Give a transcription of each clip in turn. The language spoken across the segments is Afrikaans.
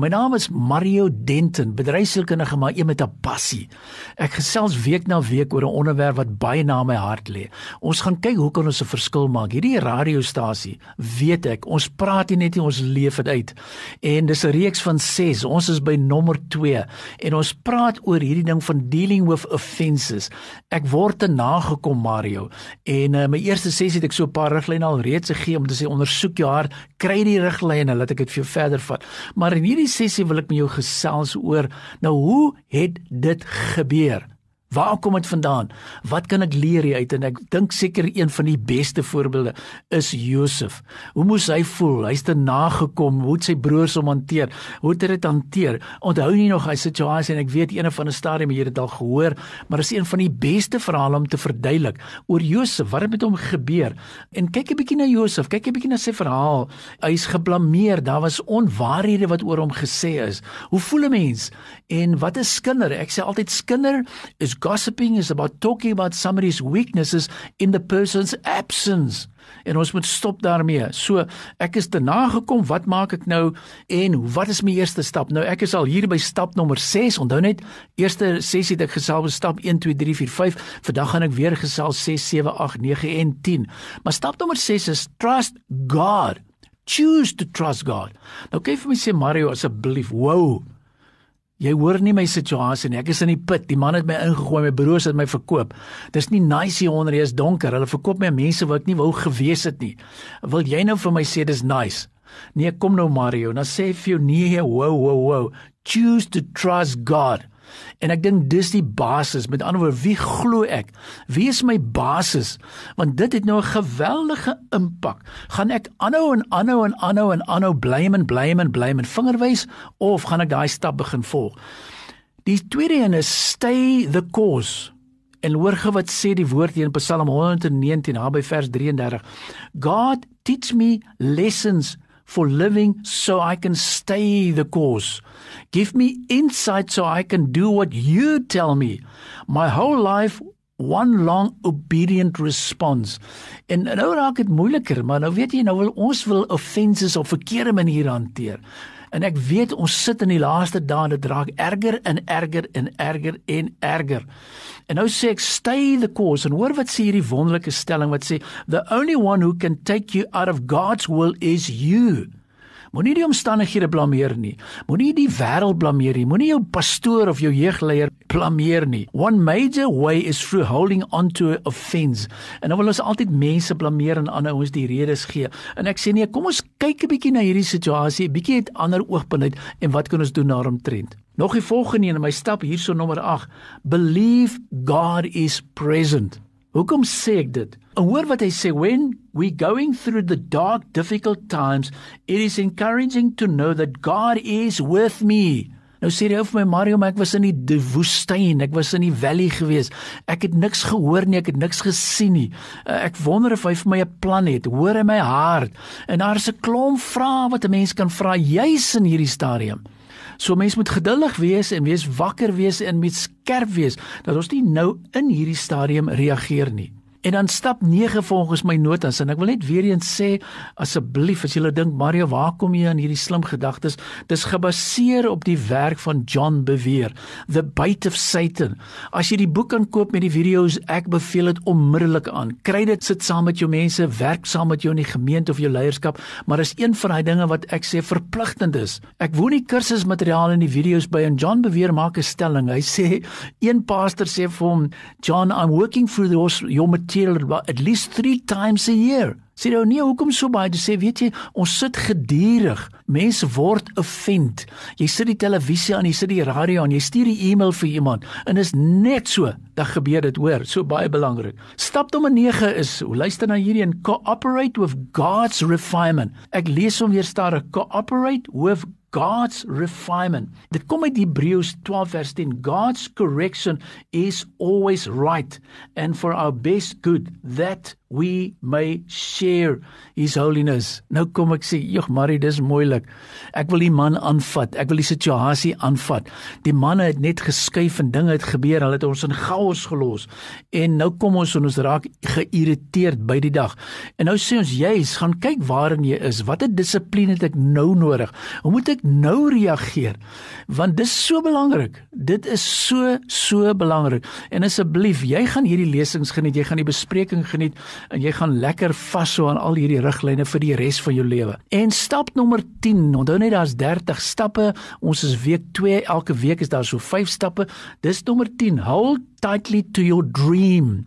My naam is Mario Denton, bedryfsielkundige maar een met 'n passie. Ek gesels week na week oor 'n onderwerp wat baie na my hart lê. Ons gaan kyk hoe kan ons 'n verskil maak. Hierdie radiostasie, weet ek, ons praat nie net nie, ons leef dit uit. En dis 'n reeks van 6. Ons is by nommer 2 en ons praat oor hierdie ding van dealing with offenses. Ek word te nagekom, Mario. En uh, my eerste sessie het ek so 'n paar riglyne al reeds gegee om te sê ondersoek jou hart, kry die riglyne, laat ek dit vir jou verder vat. Maar in hierdie sessie wil ek met jou gesels oor nou hoe het dit gebeur? Waar kom dit vandaan? Wat kan ek leer hieruit? En ek dink seker een van die beste voorbeelde is Josef. Hoe moes hy voel? Hy's te nagekom, hoe het sy broers hom hanteer? Hoe het hy dit hanteer? Onthou nie nog hy situasie en ek weet een van 'n stadium hier het al gehoor, maar is een van die beste verhale om te verduidelik oor Josef. Wat het met hom gebeur? En kyk 'n bietjie na Josef, kyk 'n bietjie na sy verhaal. Hy's geblameer, daar was onwaarhede wat oor hom gesê is. Hoe voel 'n mens? En wat is skinder? Ek sê altyd skinder is gossiping is about talking about somebody's weaknesses in the person's absence. En ons moet stop daarmee. So, ek is te nagekom, wat maak ek nou en wat is my eerste stap? Nou ek is al hier by stap nommer 6. Onthou net, eerste sessie het ek gesels oor stap 1 2 3 4 5. Vandag gaan ek weer gesels 6 7 8 9 en 10. Maar stap nommer 6 is trust God. Choose to trust God. Nou kyk vir my sê Mario asseblief. Wow. Jy hoor nie my situasie nie. Ek is in die put. Die man het my ingegooi, my broers het my verkoop. Dis nie nice hier onder, dis donker. Hulle verkoop my mense wat ek nie wou gewees het nie. Wil jy nou vir my sê dis nice? Nee, kom nou Mario. Nou sê vir jou nee, wow, wow, wow. Choose to trust God. En ek dink dis die basis. Met ander woorde, wie glo ek? Wie is my basis? Want dit het nou 'n geweldige impak. Gaan ek aanhou en aanhou en aanhou en aanhou blame en blame en blame en vingerwys of gaan ek daai stap begin volg? Die tweede een is stay the course. En hoor gou wat sê die woord hier in Psalm 119 naby vers 33. God teach me lessons for living so I can stay the course. Give me insight so I can do what you tell me. My whole life one long obedient response. En nou raak dit moeiliker, maar nou weet jy nou wil ons wil offenses op verkeerde maniere hanteer. En ek weet ons sit in die laaste dae dit raak erger en erger en erger en erger. En nou sê ek stay the course en hoor wat sê hierdie wonderlike stelling wat sê the only one who can take you out of God's will is you. Moenie die omstandighede blameer nie. Moenie die wêreld blameer nie. Moenie jou pastoor of jou jeugleier blameer nie. One major way is through holding on to offense. En dan wil ons altyd mense blameer en ander ons die redes gee. En ek sê nee, kom ons kyk 'n bietjie na hierdie situasie, 'n bietjie uit ander oogpunt en wat kan ons doen daaromtrent? Nog die volgende een in my stap hierso nommer 8. Believe God is present. Hoekom sê ek dit? En hoor wat hy sê, when we going through the dark difficult times, it is encouraging to know that God is with me. Nou sê hy vir my Mario, maar ek was in die woestyn, ek was in die valley gewees. Ek het niks gehoor nie, ek het niks gesien nie. Uh, ek wonder of hy vir my 'n plan het. Hoor in my hart. En daar is 'n klomp vrae wat 'n mens kan vra juis in hierdie stadium. So mense moet geduldig wees en wees wakker wees en met skerp wees dat ons nie nou in hierdie stadium reageer nie. En dan stap 9 volgens my notas en ek wil net weer eens sê asseblief as jy dink Mario waar kom jy aan hierdie slim gedagtes? Dis gebaseer op die werk van John Bevere The Bite of Satan. As jy die boek kan koop met die video's ek beveel dit onmiddellik aan. Kry dit sit saam met jou mense werk saam met jou in die gemeente of jou leierskap maar is een van daai dinge wat ek sê verpligtend is. Ek woon die kursusmateriaal in die video's by en John Bevere maak 'n stelling. Hy sê een pastor sê vir hom John I'm working through the, your material at least 3 times a year. Sê nou nie hoekom so baie sê weet jy ons sit gedurig. Mense word offend. Jy sit die televisie aan, jy sit die radio aan, jy stuur 'n e-mail vir iemand en is net so dat gebeur dit hoor. So baie belangrik. Stap nommer 9 is luister na hierdie en cooperate with God's refinement. Ek lees hom weer stadig. Cooperate with God's refinement. Dit kom uit Hebreërs 12 vers 10. God's correction is always right and for our best good that we may share his holiness. Nou kom ek sê, "Jog, Marie, dis moeilik. Ek wil die man aanvat. Ek wil die situasie aanvat. Die manne het net geskuif en dinge het gebeur. Hulle het ons in chaos gelos. En nou kom ons en ons raak geïrriteerd by die dag. En nou sê ons, "Jy's gaan kyk waarin jy is. Watter dissipline het ek nou nodig? Hoe moet ek nou reageer?" Want dis so belangrik. Dit is so so belangrik. En asseblief, jy gaan hierdie lesings geniet, jy gaan die bespreking geniet en jy gaan lekker vashou aan al hierdie riglyne vir die res van jou lewe. En stap nommer 10, onthou net daar's 30 stappe. Ons is week 2, elke week is daar so 5 stappe. Dis nommer 10. Hold tightly to your dream.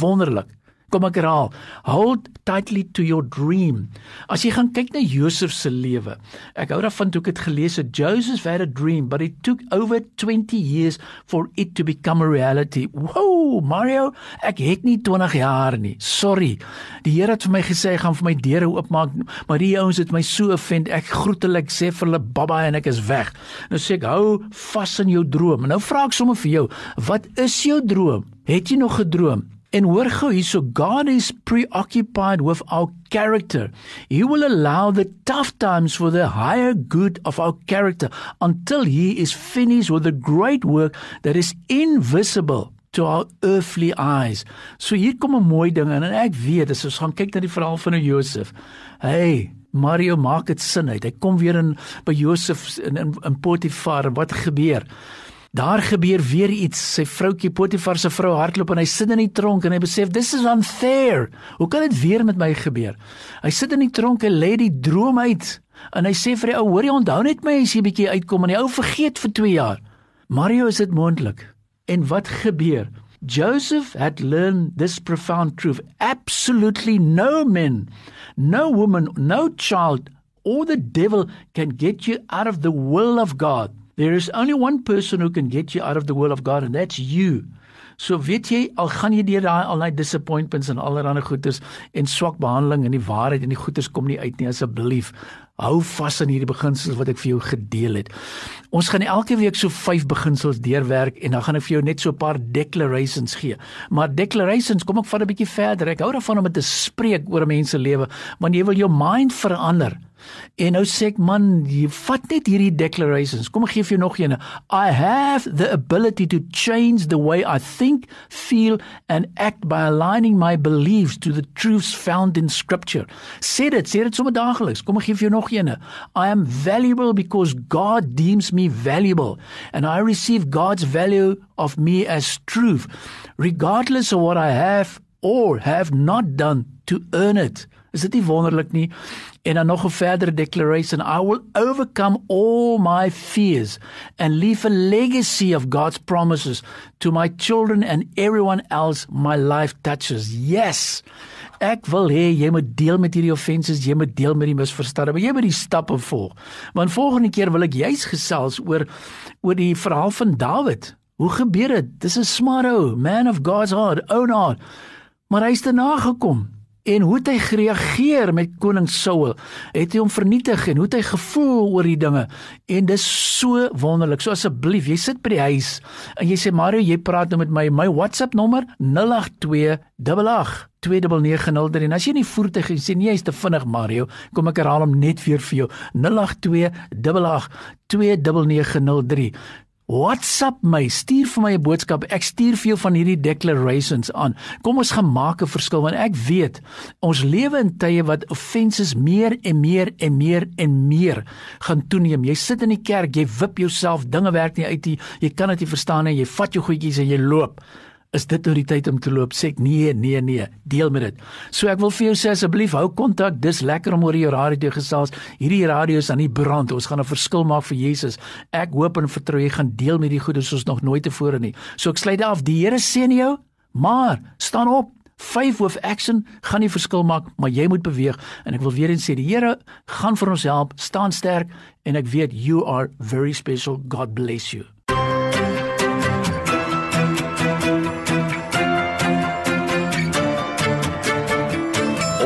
Wonderlik. Kom ek herhaal. Hold tightly to your dream. As jy gaan kyk na Josef se lewe. Ek hou daarvan toe ek dit gelees het. Joseph had a dream, but it took over 20 years for it to become a reality. Wow, Mario, ek het nie 20 jaar nie. Sorry. Die Here het vir my gesê hy gaan vir my deure oopmaak, maar die ouens het my so offend. Ek groet hulle, ek sê vir hulle baba en ek is weg. Nou sê ek hou vas in jou droom. Nou vra ek sommer vir jou, wat is jou droom? Het jy nog gedroom? En hoor gou hierso God is preoccupied with our character. He will allow the tough times for the higher good of our character until he is finished with the great work that is invisible to our earthly eyes. So hier kom 'n mooi ding in en ek weet as ons gaan kyk na die verhaal van Josef. Hey, Mario maak dit sin uit. Hy kom weer in by Josef in in, in Potifar en wat gebeur? Daar gebeur weer iets. Sy vroutjie Potifar se vrou hardloop en hy sit in die tronk en hy besef this is unfair. Hoe kan dit weer met my gebeur? Hy sit in die tronk en lê die droom uit. En hy sê vir die ou, hoor jy onthou net my as jy bietjie uitkom en die ou vergeet vir 2 jaar. Mario is dit moontlik. En wat gebeur? Joseph had learned this profound truth. Absolutely no man, no woman, no child or the devil can get you out of the will of God. There is only one person who can get you out of the will of God and that's you. So weet jy al gaan jy deur daai al daai disappointments en allerlei goeters en swak behandeling en die waarheid en die goeters kom nie uit nie asseblief hou vas aan hierdie beginsels wat ek vir jou gedeel het. Ons gaan elke week so 5 beginsels deurwerk en dan gaan ek vir jou net so 'n paar declarations gee. Maar declarations kom ek van 'n bietjie verder. Ek hou daarvan om dit te spreek oor mense lewe, want jy wil jou mind verander. En nou sê ek man, jy vat net hierdie declarations. Kom ek gee vir jou nog een. I have the ability to change the way I think, feel and act by aligning my beliefs to the truths found in scripture. Sê dit, sê dit sommer daagliks. Kom ek gee vir jou nog een. I am valuable because God deems me valuable and I receive God's value of me as truth regardless of what I have or have not done to earn it. Is dit nie wonderlik nie? En dan nog 'n verdere declaration, I will overcome all my fears and leave a legacy of God's promises to my children and everyone else my life touches. Yes. Ek wil hê jy moet deel met hierdie offenses, jy moet deel met die misverstande, maar jy moet die stappe volg. Want volgende keer wil ek juis gesels oor oor die verhaal van Dawid. Hoe gebeur dit? Dis 'n smart ou, man of God's heart, own heart. Maar hy's te nagekom. En hoe het hy gereageer met koning Saul? Het hy hom vernietig en hoe het hy gevoel oor die dinge? En dis so wonderlik. So asseblief, jy sit by die huis en jy sê Mario, jy praat nou met my. My WhatsApp nommer 082 88 2990 en as jy nie voertuig sê nee jy's te vinnig Mario kom ek herhaal hom net weer vir jou 082 88 2903 WhatsApp my, stuur vir my 'n boodskap. Ek stuur vir jou van hierdie declarations aan. Kom ons gaan maak 'n verskil want ek weet ons lewe in tye wat offenses meer en meer en meer en meer gaan toeneem. Jy sit in die kerk, jy wip jouself, dinge werk nie uit nie. Jy kan dit nie verstaan nie. Jy vat jou goedjies en jy loop is dit nou die tyd om te loop? Sê ek nee, nee, nee, deel met dit. So ek wil vir jou sê asseblief hou kontak. Dis lekker om oor die radio te gesels. Hierdie radio is aan die brand. Ons gaan 'n verskil maak vir Jesus. Ek hoop en vertrou jy gaan deel met die goeie soos nog nooit tevore nie. So ek sluit af. Die Here seën jou, maar staan op. Five with action gaan nie verskil maak, maar jy moet beweeg en ek wil weer eens sê die Here gaan vir ons help. Staan sterk en ek weet you are very special. God bless you.